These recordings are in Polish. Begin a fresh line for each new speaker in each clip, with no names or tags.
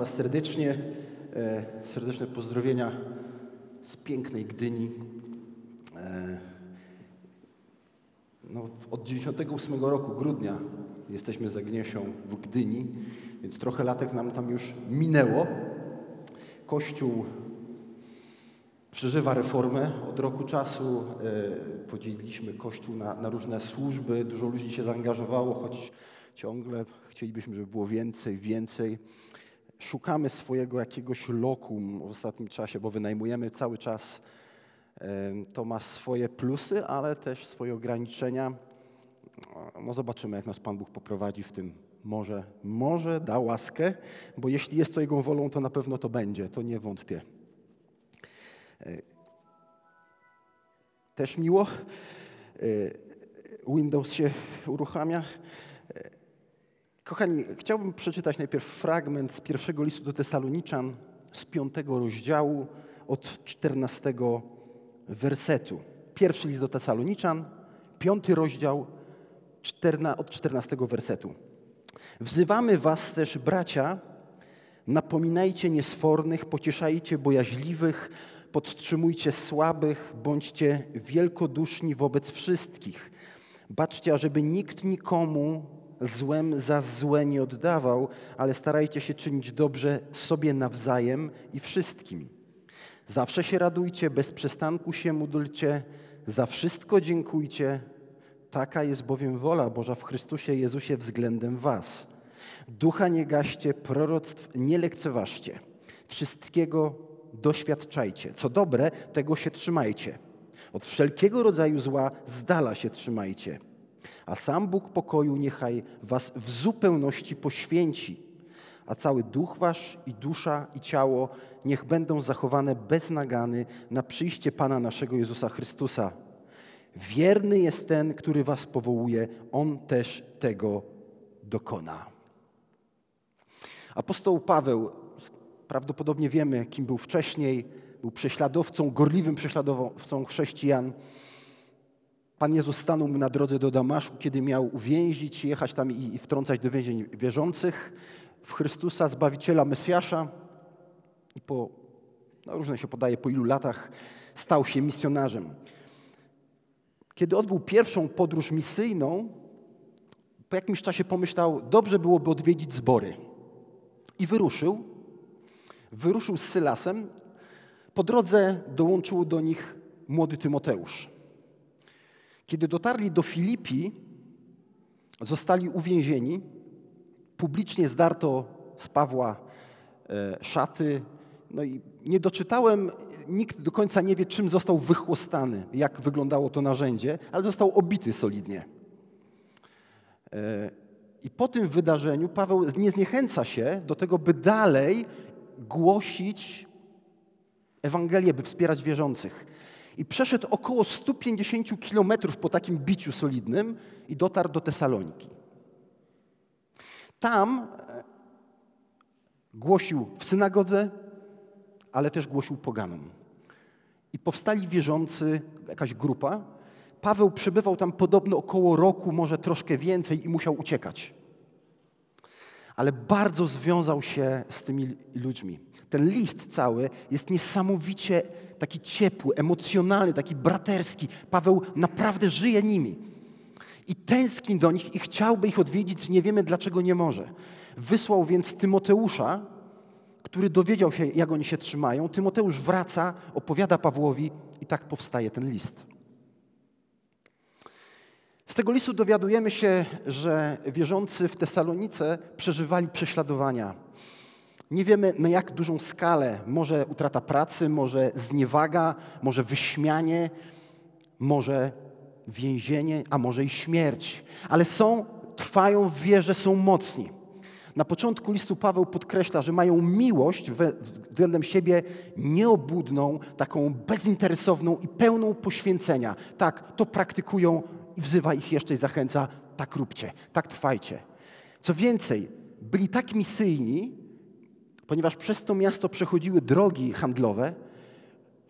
Was serdecznie, e, serdeczne pozdrowienia z pięknej Gdyni. E, no, od 98 roku, grudnia, jesteśmy za Gniesią w Gdyni, więc trochę latek nam tam już minęło. Kościół przeżywa reformę od roku czasu. E, podzieliliśmy Kościół na, na różne służby, dużo ludzi się zaangażowało, choć ciągle chcielibyśmy, żeby było więcej, więcej szukamy swojego jakiegoś lokum w ostatnim czasie, bo wynajmujemy cały czas. To ma swoje plusy, ale też swoje ograniczenia. No zobaczymy, jak nas Pan Bóg poprowadzi w tym. Może, może da łaskę, bo jeśli jest to Jego wolą, to na pewno to będzie, to nie wątpię. E, też miło. E, Windows się uruchamia. Kochani, chciałbym przeczytać najpierw fragment z pierwszego listu do Tesaloniczan z piątego rozdziału od czternastego wersetu. Pierwszy list do Tesaloniczan, piąty rozdział czterna, od czternastego wersetu. Wzywamy was też, bracia, napominajcie niesfornych, pocieszajcie bojaźliwych, podtrzymujcie słabych, bądźcie wielkoduszni wobec wszystkich. Baczcie, ażeby nikt nikomu złem za złe nie oddawał, ale starajcie się czynić dobrze sobie nawzajem i wszystkim. Zawsze się radujcie, bez przestanku się módlcie, za wszystko dziękujcie. Taka jest bowiem wola Boża w Chrystusie Jezusie względem Was. Ducha nie gaście, proroctw nie lekceważcie. Wszystkiego doświadczajcie. Co dobre, tego się trzymajcie. Od wszelkiego rodzaju zła z dala się trzymajcie a sam Bóg pokoju niechaj was w zupełności poświęci, a cały duch wasz i dusza i ciało niech będą zachowane bez nagany na przyjście Pana naszego Jezusa Chrystusa. Wierny jest ten, który was powołuje, on też tego dokona. Apostoł Paweł, prawdopodobnie wiemy, kim był wcześniej, był prześladowcą, gorliwym prześladowcą chrześcijan. Pan Jezus stanął mu na drodze do Damaszku, kiedy miał uwięzić, jechać tam i, wtrącać do więzień wierzących w Chrystusa, Zbawiciela, Mesjasza. I po, no różne się podaje, po ilu latach stał się misjonarzem. Kiedy odbył pierwszą podróż misyjną, po jakimś czasie pomyślał, dobrze byłoby odwiedzić zbory. I wyruszył. Wyruszył z Sylasem. Po drodze dołączył do nich młody Tymoteusz. Kiedy dotarli do Filipi, zostali uwięzieni. Publicznie zdarto z Pawła e, szaty. No i nie doczytałem, nikt do końca nie wie, czym został wychłostany, jak wyglądało to narzędzie, ale został obity solidnie. E, I po tym wydarzeniu Paweł nie zniechęca się do tego, by dalej głosić Ewangelię, by wspierać wierzących. I przeszedł około 150 kilometrów po takim biciu solidnym i dotarł do Tesaloniki. Tam e, głosił w synagodze, ale też głosił poganom. I powstali wierzący, jakaś grupa. Paweł przebywał tam podobno około roku, może troszkę więcej i musiał uciekać. Ale bardzo związał się z tymi ludźmi. Ten list cały jest niesamowicie taki ciepły, emocjonalny, taki braterski. Paweł naprawdę żyje nimi. I tęskni do nich i chciałby ich odwiedzić, nie wiemy dlaczego nie może. Wysłał więc Tymoteusza, który dowiedział się, jak oni się trzymają. Tymoteusz wraca, opowiada Pawłowi i tak powstaje ten list. Z tego listu dowiadujemy się, że wierzący w Tesalonice przeżywali prześladowania nie wiemy na jak dużą skalę, może utrata pracy, może zniewaga, może wyśmianie, może więzienie, a może i śmierć. Ale są, trwają w wierze, są mocni. Na początku listu Paweł podkreśla, że mają miłość względem siebie nieobudną, taką bezinteresowną i pełną poświęcenia. Tak, to praktykują wzywa ich jeszcze i zachęca, tak róbcie, tak trwajcie. Co więcej, byli tak misyjni, ponieważ przez to miasto przechodziły drogi handlowe,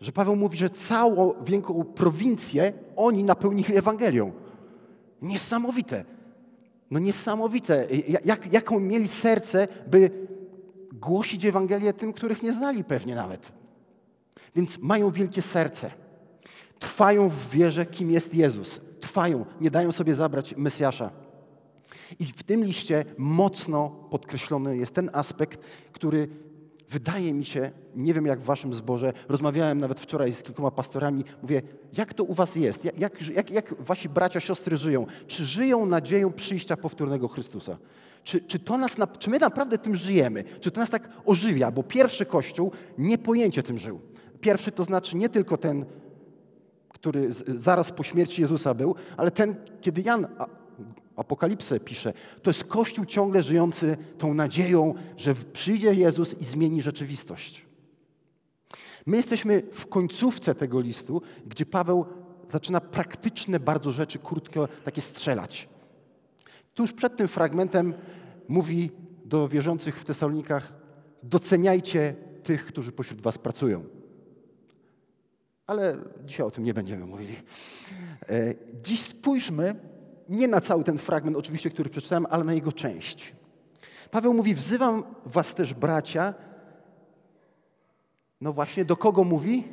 że Paweł mówi, że całą wielką prowincję oni napełnili Ewangelią. Niesamowite. No niesamowite. Jak, jaką mieli serce, by głosić Ewangelię tym, których nie znali pewnie nawet. Więc mają wielkie serce. Trwają w wierze, kim jest Jezus. Trwają, nie dają sobie zabrać Mesjasza. I w tym liście mocno podkreślony jest ten aspekt, który wydaje mi się, nie wiem jak w waszym zborze, rozmawiałem nawet wczoraj z kilkoma pastorami, mówię, jak to u was jest? Jak, jak, jak wasi bracia, siostry żyją? Czy żyją nadzieją przyjścia powtórnego Chrystusa? Czy, czy, to nas, czy my naprawdę tym żyjemy? Czy to nas tak ożywia? Bo pierwszy Kościół niepojęcie tym żył. Pierwszy to znaczy nie tylko ten, który zaraz po śmierci Jezusa był, ale ten, kiedy Jan Apokalipsę pisze, to jest Kościół ciągle żyjący tą nadzieją, że przyjdzie Jezus i zmieni rzeczywistość. My jesteśmy w końcówce tego listu, gdzie Paweł zaczyna praktyczne bardzo rzeczy, krótko takie strzelać. Tuż przed tym fragmentem mówi do wierzących w Tesalonikach: doceniajcie tych, którzy pośród Was pracują. Ale dzisiaj o tym nie będziemy mówili. E, dziś spójrzmy nie na cały ten fragment, oczywiście, który przeczytałem, ale na jego część. Paweł mówi: Wzywam Was też, bracia. No właśnie, do kogo mówi?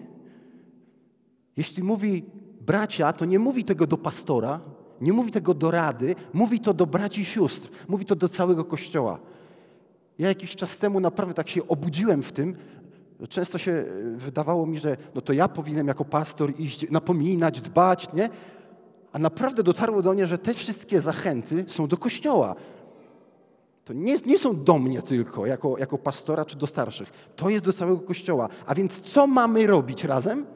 Jeśli mówi bracia, to nie mówi tego do pastora, nie mówi tego do rady, mówi to do braci i sióstr, mówi to do całego kościoła. Ja jakiś czas temu naprawdę tak się obudziłem w tym, często się e, wydawało mi, że no to ja powinienem jako pastor iść, napominać, dbać, nie? A naprawdę dotarło do mnie, że te wszystkie zachęty są do kościoła. To nie, nie są do mnie tylko, jako, jako pastora czy do starszych. To jest do całego kościoła. A więc co mamy robić razem?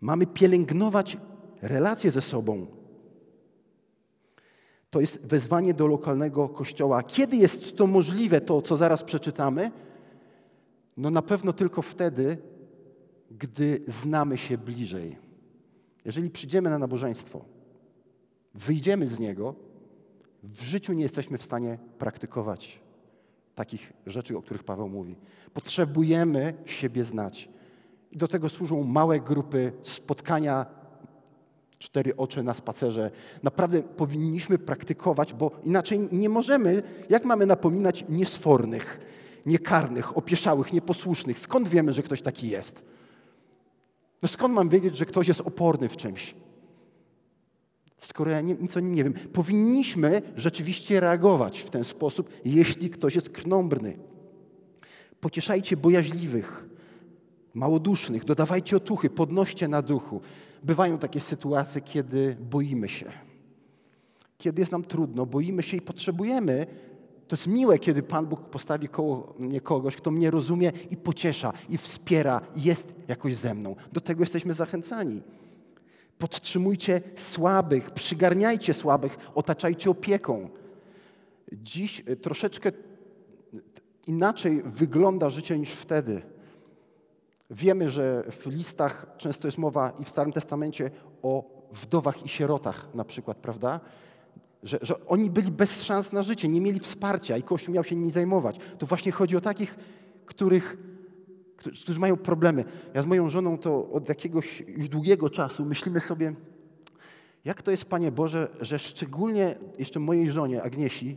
Mamy pielęgnować relacje ze sobą. To jest wezwanie do lokalnego kościoła. Kiedy jest to możliwe, to co zaraz przeczytamy? No na pewno tylko wtedy, gdy znamy się bliżej. Jeżeli przyjdziemy na nabożeństwo, wyjdziemy z niego, w życiu nie jesteśmy w stanie praktykować takich rzeczy, o których Paweł mówi. Potrzebujemy siebie znać. I do tego służą małe grupy, spotkania, cztery oczy na spacerze. Naprawdę powinniśmy praktykować, bo inaczej nie możemy, jak mamy napominać niesfornych, niekarnych, opieszałych, nieposłusznych? Skąd wiemy, że ktoś taki jest? No skąd mam wiedzieć, że ktoś jest oporny w czymś? Skoro ja nie, nic o nim nie wiem. Powinniśmy rzeczywiście reagować w ten sposób, jeśli ktoś jest krnąbrny. Pocieszajcie bojaźliwych, małodusznych, dodawajcie otuchy, podnoście na duchu. Bywają takie sytuacje, kiedy boimy się. Kiedy jest nam trudno, boimy się i potrzebujemy to jest miłe, kiedy Pan Bóg postawi koło mnie kogoś, kto mnie rozumie i pociesza, i wspiera, i jest jakoś ze mną. Do tego jesteśmy zachęcani. Podtrzymujcie słabych, przygarniajcie słabych, otaczajcie opieką. Dziś e, troszeczkę inaczej wygląda życie niż wtedy. Wiemy, że w listach często jest mowa i w Starym Testamencie o wdowach i sierotach na przykład, prawda? Że, że oni byli bez szans na życie, nie mieli wsparcia i Kościół miał się nimi zajmować. To właśnie chodzi o takich, których, którzy mają problemy. Ja z moją żoną to od jakiegoś już długiego czasu myślimy sobie, jak to jest, Panie Boże, że szczególnie jeszcze mojej żonie Agniesi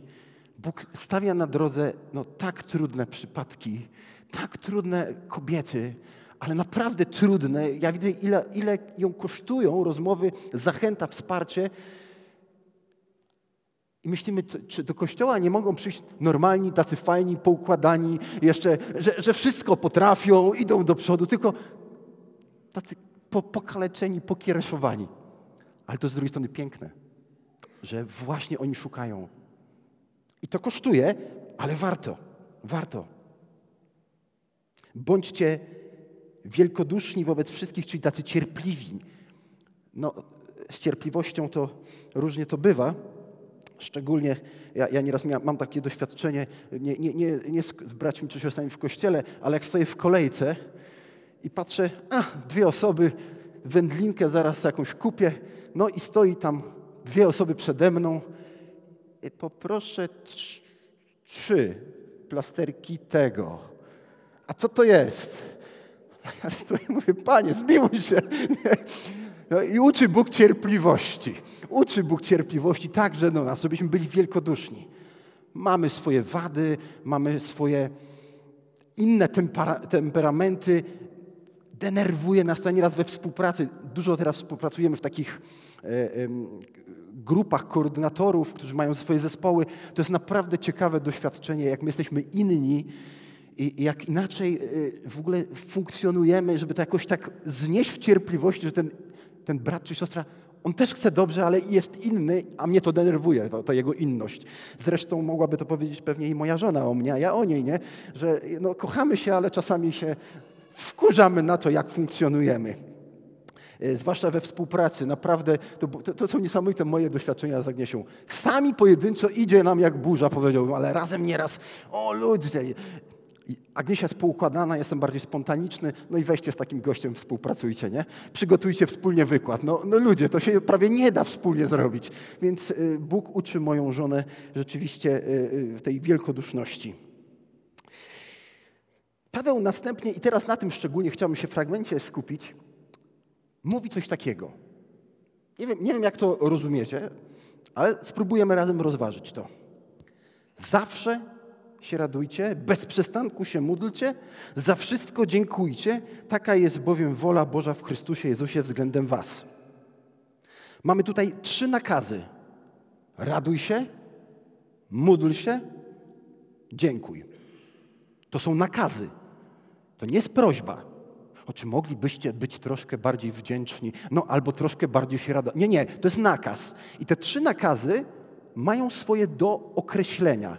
Bóg stawia na drodze no, tak trudne przypadki, tak trudne kobiety, ale naprawdę trudne. Ja widzę, ile, ile ją kosztują rozmowy, zachęta, wsparcie, i myślimy, czy do kościoła nie mogą przyjść normalni, tacy fajni, poukładani, jeszcze, że, że wszystko potrafią, idą do przodu, tylko tacy po, pokaleczeni, pokiereszowani. Ale to z drugiej strony piękne, że właśnie oni szukają. I to kosztuje, ale warto, warto. Bądźcie wielkoduszni wobec wszystkich, czyli tacy cierpliwi. No, z cierpliwością to różnie to bywa. Szczególnie ja, ja nieraz miałem, mam takie doświadczenie, nie, nie, nie, nie z, braćmi czy siostrami w kościele, ale jak stoję w kolejce i patrzę, a, dwie osoby, wędlinkę zaraz jakąś kupię, no i stoi tam dwie osoby przede mną. I poproszę trzy plasterki tego. A co to jest? Ja mówię, panie, zmiłuj się. No I uczy Bóg cierpliwości. Uczy Bóg cierpliwości także do nas, żebyśmy byli wielkoduszni. Mamy swoje wady, mamy swoje inne temperamenty. Denerwuje nas to nieraz we współpracy. Dużo teraz współpracujemy w takich e, e, grupach koordynatorów, którzy mają swoje zespoły. To jest naprawdę ciekawe doświadczenie, jak my jesteśmy inni i jak inaczej e, w ogóle funkcjonujemy, żeby to jakoś tak znieść w cierpliwości, że ten, ten brat czy siostra on też chce dobrze, ale jest inny, a mnie to denerwuje, to, to, jego inność. Zresztą mogłaby to powiedzieć pewnie i moja żona o mnie, a ja o niej, nie? Że no, kochamy się, ale czasami się wkurzamy na to, jak funkcjonujemy. E, zwłaszcza we współpracy. Naprawdę, to, to, to, są niesamowite moje doświadczenia z Agniesią. Sami pojedynczo idzie nam jak burza, powiedziałbym, ale razem nieraz, o ludzie, Agniesia jest poukładana, jestem bardziej spontaniczny, no i weźcie z takim gościem, współpracujcie, nie? Przygotujcie wspólnie wykład. No, no ludzie, to się prawie nie da wspólnie zrobić. Więc y, Bóg uczy moją żonę rzeczywiście y, y, tej wielkoduszności. Paweł następnie, i teraz na tym szczególnie chciałbym się w fragmencie skupić, mówi coś takiego. Nie wiem, nie wiem jak to rozumiecie, ale spróbujemy razem rozważyć to. Zawsze się radujcie, bez przestanku się módlcie, za wszystko dziękujcie, taka jest bowiem wola Boża w Chrystusie Jezusie względem was. Mamy tutaj trzy nakazy. Raduj się, módl się, dziękuj. To są nakazy. To nie jest prośba. O czy moglibyście być troszkę bardziej wdzięczni, no albo troszkę bardziej się radować. Nie, nie, to jest nakaz. I te trzy nakazy mają swoje do określenia.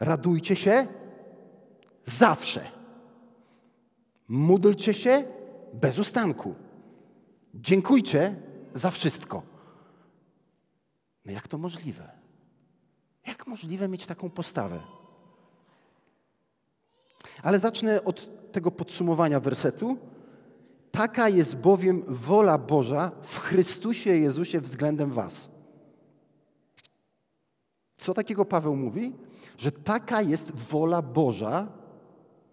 Radujcie się zawsze. Módlcie się bez ustanku. Dziękujcie za wszystko. No jak to możliwe? Jak możliwe mieć taką postawę? Ale zacznę od tego podsumowania wersetu. Taka jest bowiem wola Boża w Chrystusie Jezusie względem Was. Co takiego Paweł mówi? Że taka jest wola Boża.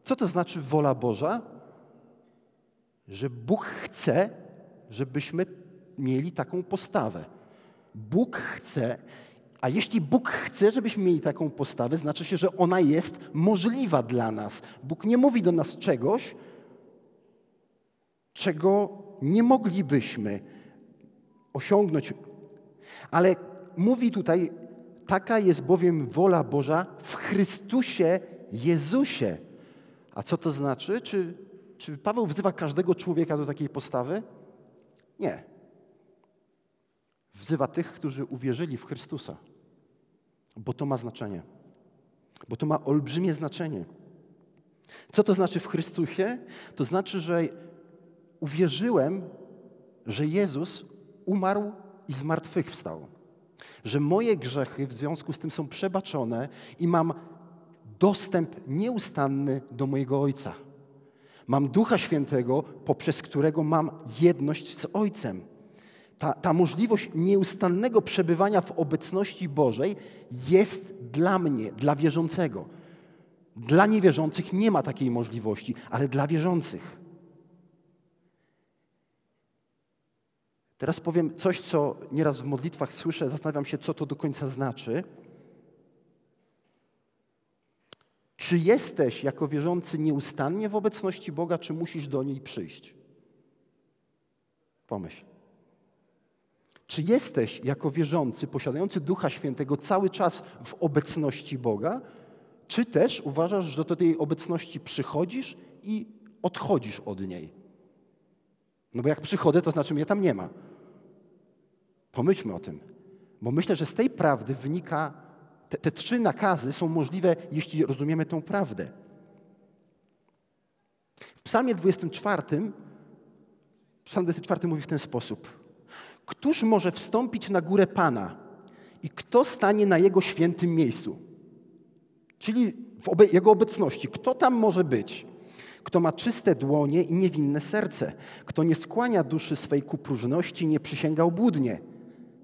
Co to znaczy wola Boża? Że Bóg chce, żebyśmy mieli taką postawę. Bóg chce, a jeśli Bóg chce, żebyśmy mieli taką postawę, znaczy się, że ona jest możliwa dla nas. Bóg nie mówi do nas czegoś, czego nie moglibyśmy osiągnąć, ale mówi tutaj Taka jest bowiem wola Boża w Chrystusie Jezusie. A co to znaczy? Czy, czy Paweł wzywa każdego człowieka do takiej postawy? Nie. Wzywa tych, którzy uwierzyli w Chrystusa, bo to ma znaczenie. Bo to ma olbrzymie znaczenie. Co to znaczy w Chrystusie? To znaczy, że uwierzyłem, że Jezus umarł i zmartwychwstał że moje grzechy w związku z tym są przebaczone i mam dostęp nieustanny do mojego Ojca. Mam Ducha Świętego, poprzez którego mam jedność z Ojcem. Ta, ta możliwość nieustannego przebywania w obecności Bożej jest dla mnie, dla wierzącego. Dla niewierzących nie ma takiej możliwości, ale dla wierzących. Teraz powiem coś, co nieraz w modlitwach słyszę, zastanawiam się, co to do końca znaczy. Czy jesteś jako wierzący nieustannie w obecności Boga, czy musisz do niej przyjść? Pomyśl. Czy jesteś jako wierzący, posiadający Ducha Świętego cały czas w obecności Boga, czy też uważasz, że do tej obecności przychodzisz i odchodzisz od niej? No bo jak przychodzę, to znaczy mnie tam nie ma. Pomyślmy o tym, bo myślę, że z tej prawdy wynika, te, te trzy nakazy są możliwe, jeśli rozumiemy tą prawdę. W Psalmie 24, Psalm 24 mówi w ten sposób: Któż może wstąpić na górę Pana i kto stanie na Jego świętym miejscu? Czyli w Jego obecności. Kto tam może być? Kto ma czyste dłonie i niewinne serce, kto nie skłania duszy swej ku próżności, nie przysięga obłudnie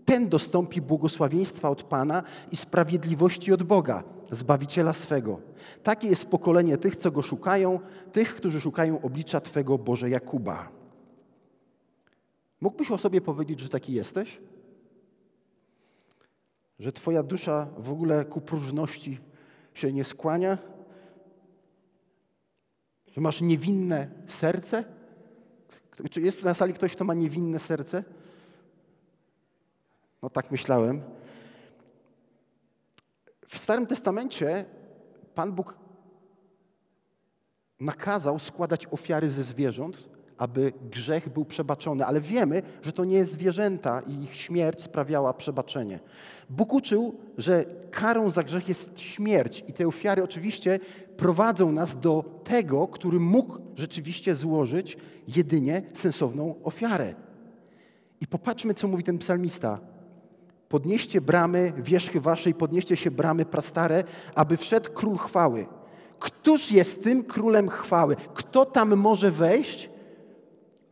ten dostąpi błogosławieństwa od Pana i sprawiedliwości od Boga, Zbawiciela swego. Takie jest pokolenie tych, co Go szukają, tych, którzy szukają oblicza Twego Boże Jakuba. Mógłbyś o sobie powiedzieć, że taki jesteś? że Twoja dusza w ogóle ku próżności się nie skłania? Że masz niewinne serce? Czy jest tu na sali ktoś, kto ma niewinne serce? No tak myślałem. W Starym Testamencie Pan Bóg nakazał składać ofiary ze zwierząt, aby grzech był przebaczony, ale wiemy, że to nie jest zwierzęta i ich śmierć sprawiała przebaczenie. Bóg uczył, że karą za grzech jest śmierć i te ofiary oczywiście prowadzą nas do tego, który mógł rzeczywiście złożyć jedynie sensowną ofiarę. I popatrzmy, co mówi ten psalmista. Podnieście bramy wierzchy waszej, podnieście się bramy prastare, aby wszedł król chwały. Któż jest tym królem chwały? Kto tam może wejść?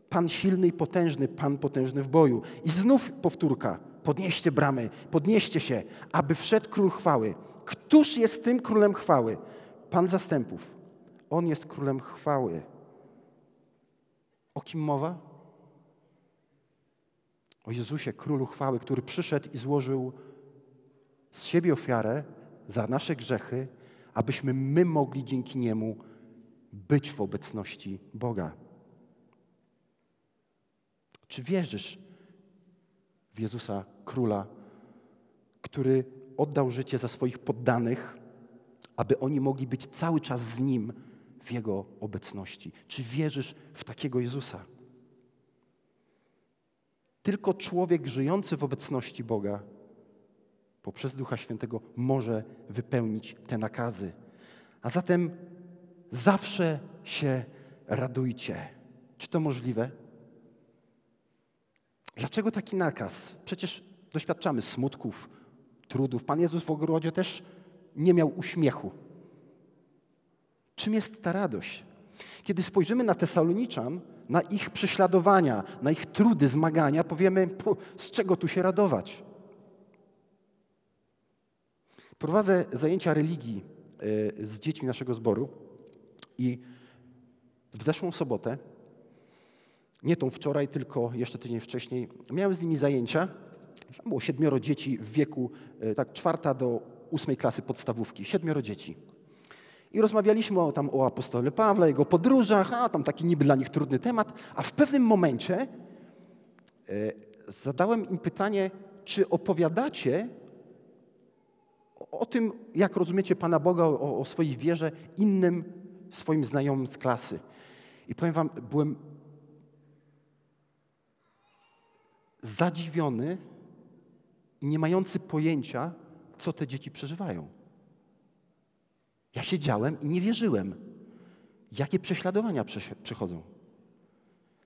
Pan silny i potężny, Pan potężny w boju. I znów powtórka. Podnieście bramy, podnieście się, aby wszedł król chwały. Któż jest tym królem chwały? Pan zastępów. On jest królem chwały. O kim mowa? O Jezusie, królu chwały, który przyszedł i złożył z siebie ofiarę za nasze grzechy, abyśmy my mogli dzięki niemu być w obecności Boga. Czy wierzysz w Jezusa Króla, który oddał życie za swoich poddanych, aby oni mogli być cały czas z Nim w Jego obecności? Czy wierzysz w takiego Jezusa? Tylko człowiek żyjący w obecności Boga poprzez Ducha Świętego może wypełnić te nakazy. A zatem zawsze się radujcie. Czy to możliwe? Dlaczego taki nakaz? Przecież doświadczamy smutków, trudów. Pan Jezus w ogrodzie też nie miał uśmiechu. Czym jest ta radość? Kiedy spojrzymy na Tesaloniczan, na ich prześladowania, na ich trudy, zmagania, powiemy, z czego tu się radować? Prowadzę zajęcia religii e, z dziećmi naszego zboru i w zeszłą sobotę nie tą wczoraj, tylko jeszcze tydzień wcześniej, miałem z nimi zajęcia. Było siedmioro dzieci w wieku e, tak czwarta do ósmej klasy podstawówki. Siedmioro dzieci. I rozmawialiśmy o, tam o apostole Pawle, jego podróżach, a tam taki niby dla nich trudny temat, a w pewnym momencie e, zadałem im pytanie, czy opowiadacie o, o tym, jak rozumiecie Pana Boga, o, o swojej wierze innym swoim znajomym z klasy. I powiem wam, byłem zadziwiony i nie mający pojęcia, co te dzieci przeżywają. Ja siedziałem i nie wierzyłem, jakie prześladowania przechodzą.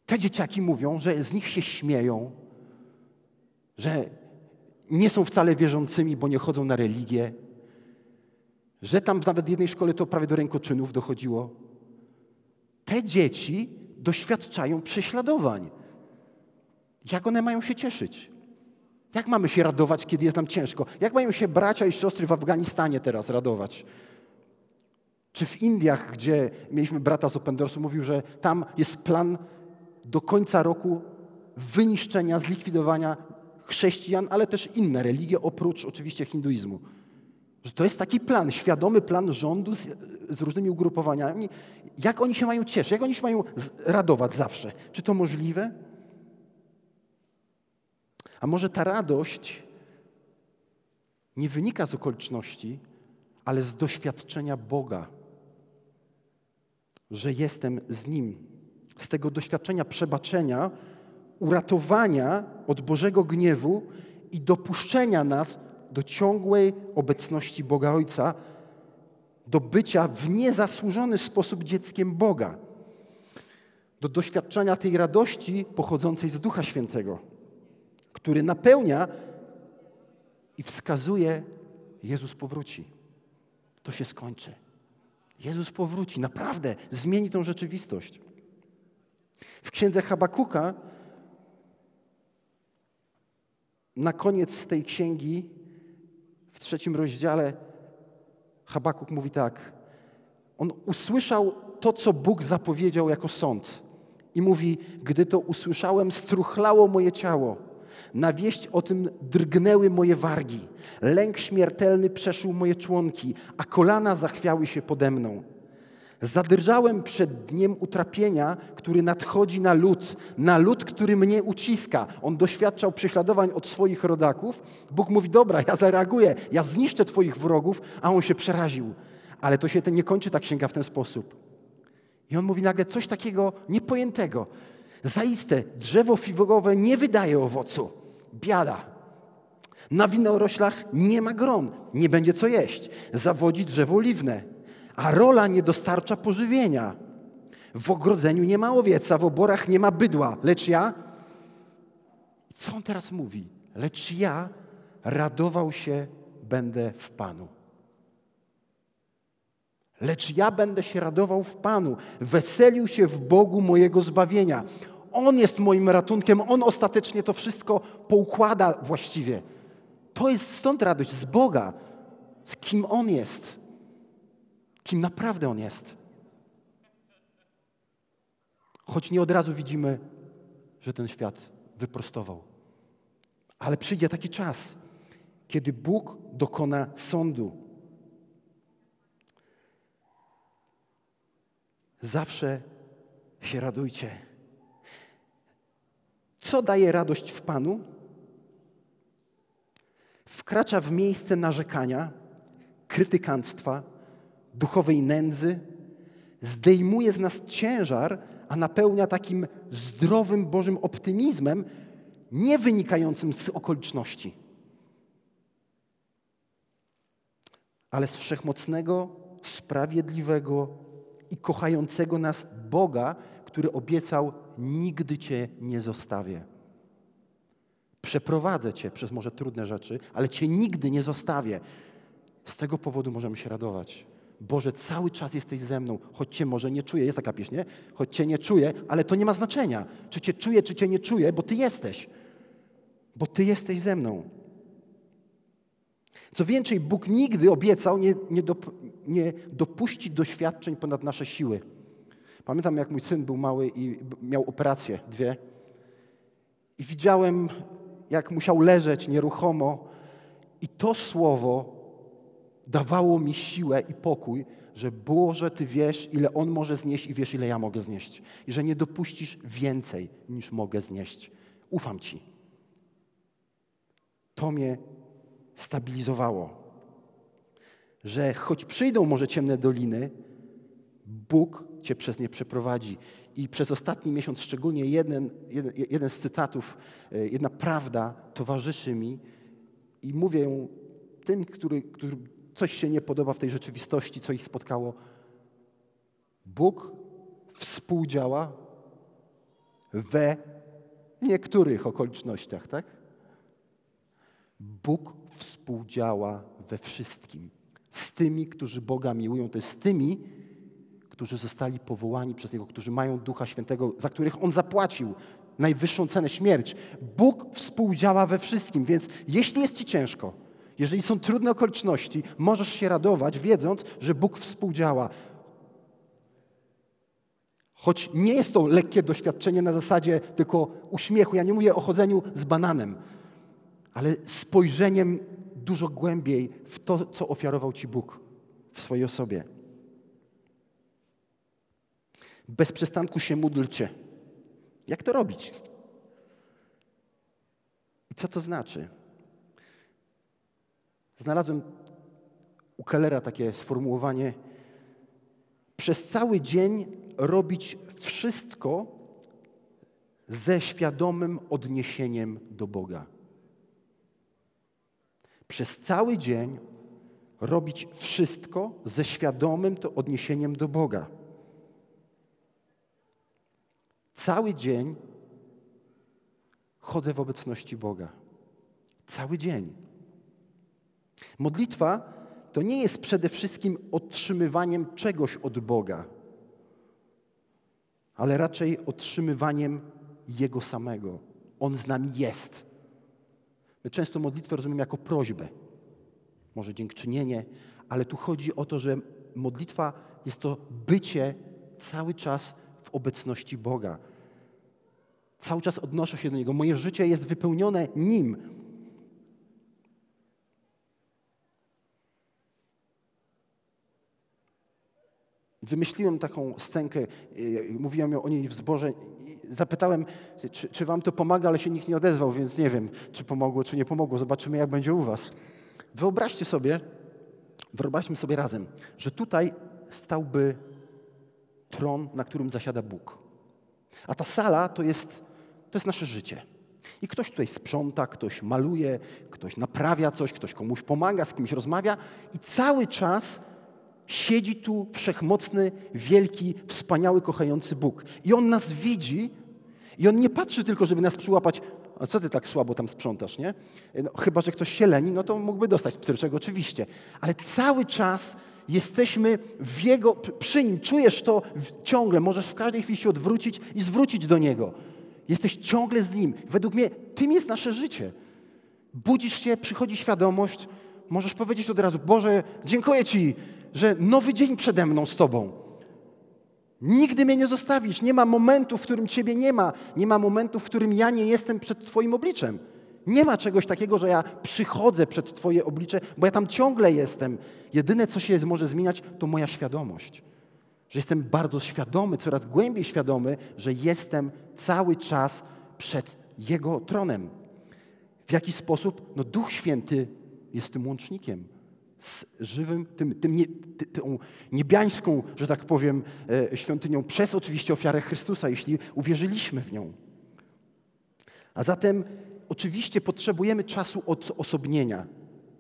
Te dzieciaki mówią, że z nich się śmieją, że nie są wcale wierzącymi, bo nie chodzą na religię, że tam nawet w jednej szkole to prawie do rękoczynów dochodziło. Te dzieci doświadczają prześladowań. Jak one mają się cieszyć? Jak mamy się radować, kiedy jest nam ciężko? Jak mają się bracia i siostry w Afganistanie teraz radować? Czy w Indiach, gdzie mieliśmy brata z Open Doorsu, mówił, że tam jest plan do końca roku wyniszczenia, zlikwidowania chrześcijan, ale też inne religie, oprócz oczywiście hinduizmu. Że to jest taki plan, świadomy plan rządu z, z różnymi ugrupowaniami. Jak oni się mają cieszyć? Jak oni się mają radować zawsze? Czy to możliwe? A może ta radość nie wynika z okoliczności, ale z doświadczenia Boga, że jestem z Nim. Z tego doświadczenia przebaczenia, uratowania od Bożego gniewu i dopuszczenia nas do ciągłej obecności Boga Ojca, do bycia w niezasłużony sposób dzieckiem Boga, do doświadczenia tej radości pochodzącej z Ducha Świętego który napełnia i wskazuje, Jezus powróci. To się skończy. Jezus powróci, naprawdę zmieni tą rzeczywistość. W księdze Habakuka na koniec tej księgi, w trzecim rozdziale, Habakuk mówi tak. On usłyszał to, co Bóg zapowiedział jako sąd. I mówi, gdy to usłyszałem, struchlało moje ciało Na wieść o tym drgnęły moje wargi. Lęk śmiertelny przeszył moje członki, a kolana zachwiały się pode mną. Zadrżałem przed dniem utrapienia, który nadchodzi na lud, na lud, który mnie uciska. On doświadczał prześladowań od swoich rodaków. Bóg mówi: Dobra, ja zareaguję, ja zniszczę Twoich wrogów, a on się przeraził. Ale to się nie kończy ta księga w ten sposób. I on mówi nagle coś takiego niepojętego. Zaiste, drzewo figowe nie wydaje owocu. Biada. Na winoroślach nie ma gron, nie będzie co jeść. Zawodzi drzewo oliwne, a rola nie dostarcza pożywienia. W ogrodzeniu nie ma owieca, w oborach nie ma bydła, lecz ja. Co on teraz mówi? Lecz ja radował się będę w Panu. Lecz ja będę się radował w Panu, weselił się w Bogu mojego zbawienia. On jest moim ratunkiem, On ostatecznie to wszystko poukłada właściwie. To jest stąd radość z Boga, z kim On jest, kim naprawdę On jest. Choć nie od razu widzimy, że ten świat wyprostował. Ale przyjdzie taki czas, kiedy Bóg dokona sądu. Zawsze się radujcie. Co daje radość w Panu? Wkracza w miejsce narzekania, krytykanstwa, duchowej nędzy, zdejmuje z nas ciężar, a napełnia takim zdrowym Bożym optymizmem, nie wynikającym z okoliczności, ale z wszechmocnego, sprawiedliwego i kochającego nas Boga, który obiecał: Nigdy Cię nie zostawię. Przeprowadzę Cię przez może trudne rzeczy, ale Cię nigdy nie zostawię. Z tego powodu możemy się radować. Boże, cały czas jesteś ze mną, choć Cię może nie czuję. Jest taka pieśń, nie? Choć Cię nie czuję, ale to nie ma znaczenia. Czy Cię czuję, czy Cię nie czuję, bo Ty jesteś. Bo Ty jesteś ze mną. Co więcej, Bóg nigdy obiecał nie, nie, dop, nie dopuścić doświadczeń ponad nasze siły. Pamiętam, jak mój syn był mały i miał operację, dwie. I widziałem, jak musiał leżeć nieruchomo, i to słowo dawało mi siłę i pokój, że Boże, Ty wiesz, ile On może znieść i wiesz, ile ja mogę znieść. I że nie dopuścisz więcej, niż mogę znieść. Ufam Ci. To mnie stabilizowało. Że choć przyjdą może ciemne doliny, Bóg Cię przez nie przeprowadzi. I przez ostatni miesiąc szczególnie jeden, jeden, jeden z cytatów, e, jedna prawda towarzyszy mi i mówię tym, który, który coś się nie podoba w tej rzeczywistości, co ich spotkało. Bóg współdziała we niektórych okolicznościach, tak? Bóg współdziała we wszystkim. Z tymi, którzy Boga miłują, to jest z tymi, którzy zostali powołani przez Niego, którzy mają Ducha Świętego, za których On zapłacił najwyższą cenę śmierć. Bóg współdziała we wszystkim, więc jeśli jest Ci ciężko, jeżeli są trudne okoliczności, możesz się radować, wiedząc, że Bóg współdziała. Choć nie jest to lekkie doświadczenie na zasadzie tylko uśmiechu. Ja nie mówię o chodzeniu z bananem, ale spojrzeniem dużo głębiej w to, co ofiarował Ci Bóg w swojej osobie. Bez przystanku się módlcie. Jak to robić? I co to znaczy? Znalazłem u Kellera takie sformułowanie: przez cały dzień robić wszystko ze świadomym odniesieniem do Boga. Przez cały dzień robić wszystko ze świadomym to odniesieniem do Boga. Cały dzień chodzę w obecności Boga. Cały dzień. Modlitwa to nie jest przede wszystkim otrzymywaniem czegoś od Boga, ale raczej otrzymywaniem Jego samego. On z nami jest. My często modlitwę rozumiemy jako prośbę, może dziękczynienie, ale tu chodzi o to, że modlitwa jest to bycie cały czas w obecności Boga. Cały czas odnoszę się do Niego. Moje życie jest wypełnione Nim. Wymyśliłem taką scenkę, y, mówiłem o niej w zborze. Zapytałem, czy, czy, wam to pomaga, ale się nikt nie odezwał, więc nie wiem, czy pomogło, czy nie pomogło. Zobaczymy, jak będzie u was. Wyobraźcie sobie, wyobraźmy sobie razem, że tutaj stałby tron, na którym zasiada Bóg. A ta sala to jest, to jest nasze życie. I ktoś tutaj sprząta, ktoś maluje, ktoś naprawia coś, ktoś komuś pomaga, z kimś rozmawia i cały czas siedzi tu wszechmocny, wielki, wspaniały, kochający Bóg. I On nas widzi i On nie patrzy tylko, żeby nas przyłapać, a co ty tak słabo tam sprzątasz, nie? No, chyba, że ktoś się leni, no to mógłby dostać pstryczek oczywiście. Ale cały czas jesteśmy w Jego, przy Nim, czujesz to ciągle, możesz w każdej chwili się odwrócić i zwrócić do Niego. Jesteś ciągle z Nim. Według mnie tym jest nasze życie. Budzisz się, przychodzi świadomość, możesz powiedzieć od razu, Boże, dziękuję Ci, że nowy dzień przede mną z Tobą. Nigdy mnie nie zostawisz. Nie ma momentu, w którym Ciebie nie ma. Nie ma momentu, w którym ja nie jestem przed Twoim obliczem. Nie ma czegoś takiego, że ja przychodzę przed Twoje oblicze, bo ja tam ciągle jestem. Jedyne, co się może zmieniać, to moja świadomość. Że jestem bardzo świadomy, coraz głębiej świadomy, że jestem cały czas przed Jego tronem. W jaki sposób? No Duch Święty jest tym łącznikiem z żywym, tym, tym nie, tą niebiańską, że tak powiem, e, świątynią, przez oczywiście ofiarę Chrystusa, jeśli uwierzyliśmy w nią. A zatem oczywiście potrzebujemy czasu odosobnienia,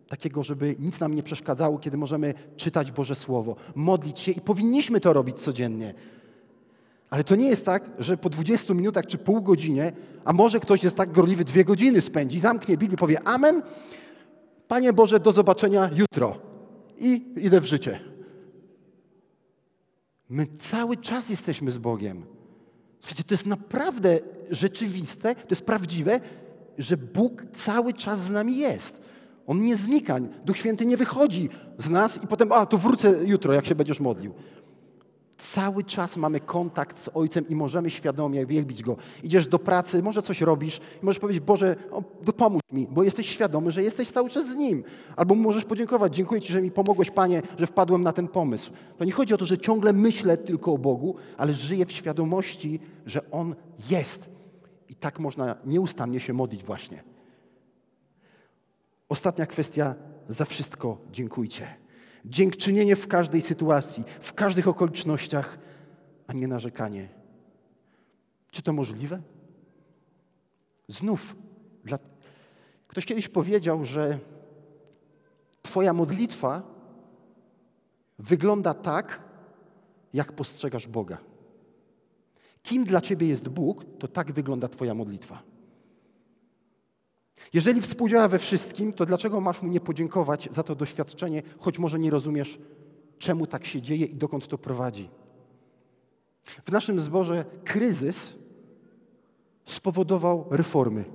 takiego, żeby nic nam nie przeszkadzało, kiedy możemy czytać Boże Słowo, modlić się i powinniśmy to robić codziennie. Ale to nie jest tak, że po 20 minutach czy pół godzinie, a może ktoś jest tak gorliwy, dwie godziny spędzi, zamknie Biblię, powie Amen, Panie Boże, do zobaczenia jutro. I idę w życie. My cały czas jesteśmy z Bogiem. Słuchajcie, to jest naprawdę rzeczywiste, to jest prawdziwe, że Bóg cały czas z nami jest. On nie znika. Duch Święty nie wychodzi z nas i potem, a to wrócę jutro, jak się będziesz modlił. Cały czas mamy kontakt z Ojcem i możemy świadomie wielbić Go. Idziesz do pracy, może coś robisz możesz powiedzieć, Boże, dopomóż mi, bo jesteś świadomy, że jesteś cały czas z Nim. Albo możesz podziękować, dziękuję Ci, że mi pomogłeś, Panie, że wpadłem na ten pomysł. To nie chodzi o to, że ciągle myślę tylko o Bogu, ale żyję w świadomości, że On jest. Tak można nieustannie się modlić właśnie. Ostatnia kwestia, za wszystko dziękujcie. Dziękczynienie w każdej sytuacji, w każdych okolicznościach, a nie narzekanie. Czy to możliwe? Znów, dla... ktoś kiedyś powiedział, że Twoja modlitwa wygląda tak, jak postrzegasz Boga. Kim dla Ciebie jest Bóg, to tak wygląda Twoja modlitwa. Jeżeli współdziała we wszystkim, to dlaczego masz mu nie podziękować za to doświadczenie, choć może nie rozumiesz, czemu tak się dzieje i dokąd to prowadzi? W naszym zborze kryzys spowodował reformy.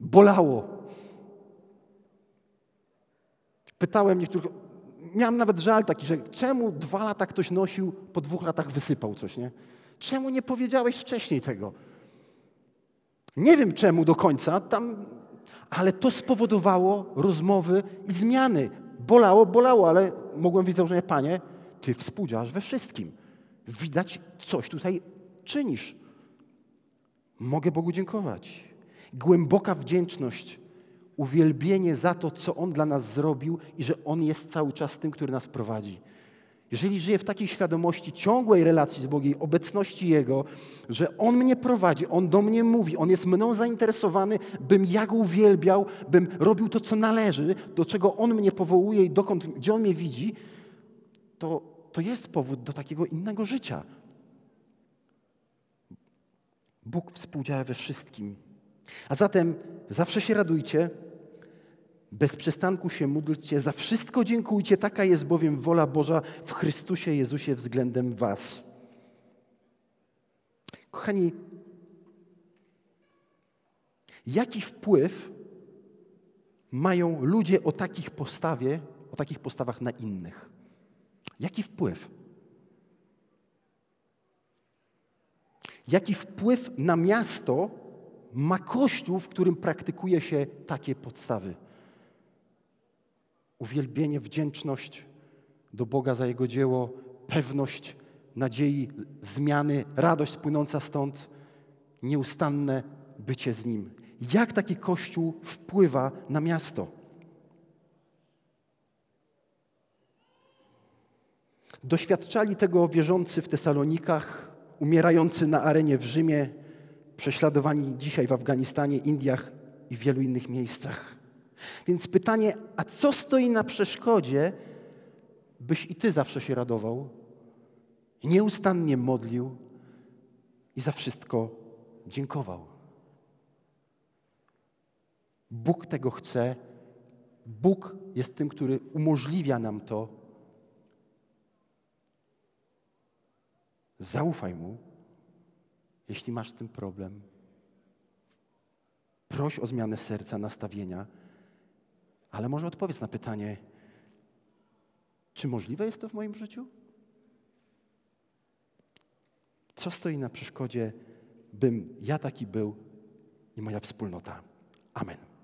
Bolało. Pytałem niektórych, miałem nawet żal taki, że czemu dwa lata ktoś nosił, po dwóch latach wysypał coś, nie? Czemu nie powiedziałeś wcześniej tego? Nie wiem czemu do końca, tam, ale to spowodowało rozmowy i zmiany. Bolało, bolało, ale mogłem widzieć założenie, Panie, Ty współdziałasz we wszystkim. Widać, coś tutaj czynisz. Mogę Bogu dziękować. Głęboka wdzięczność, uwielbienie za to, co On dla nas zrobił i że On jest cały czas tym, który nas prowadzi. Jeżeli żyję w takiej świadomości ciągłej relacji z Bogiem, obecności Jego, że On mnie prowadzi, On do mnie mówi, On jest mną zainteresowany, bym ja Go uwielbiał, bym robił to, co należy, do czego On mnie powołuje i dokąd, gdzie On mnie widzi, to, to jest powód do takiego innego życia. Bóg współdziała we wszystkim. A zatem zawsze się radujcie, bez przystanku się módlcie, za wszystko dziękujcie, taka jest bowiem wola Boża w Chrystusie Jezusie względem Was. Kochani, jaki wpływ mają ludzie o takich postawie, o takich postawach na innych? Jaki wpływ? Jaki wpływ na miasto ma Kościół, w którym praktykuje się takie podstawy? Uwielbienie, wdzięczność do Boga za Jego dzieło, pewność nadziei, zmiany, radość płynąca stąd, nieustanne bycie z Nim. Jak taki Kościół wpływa na miasto? Doświadczali tego wierzący w Tesalonikach, umierający na arenie w Rzymie, prześladowani dzisiaj w Afganistanie, Indiach i wielu innych miejscach. Więc pytanie, a co stoi na przeszkodzie, byś i ty zawsze się radował, nieustannie modlił i za wszystko dziękował? Bóg tego chce. Bóg jest tym, który umożliwia nam to. Zaufaj mu, jeśli masz z tym problem. Proś o zmianę serca, nastawienia, ale może odpowiedz na pytanie, czy możliwe jest to w moim życiu? Co stoi na przeszkodzie, bym ja taki był i moja wspólnota? Amen.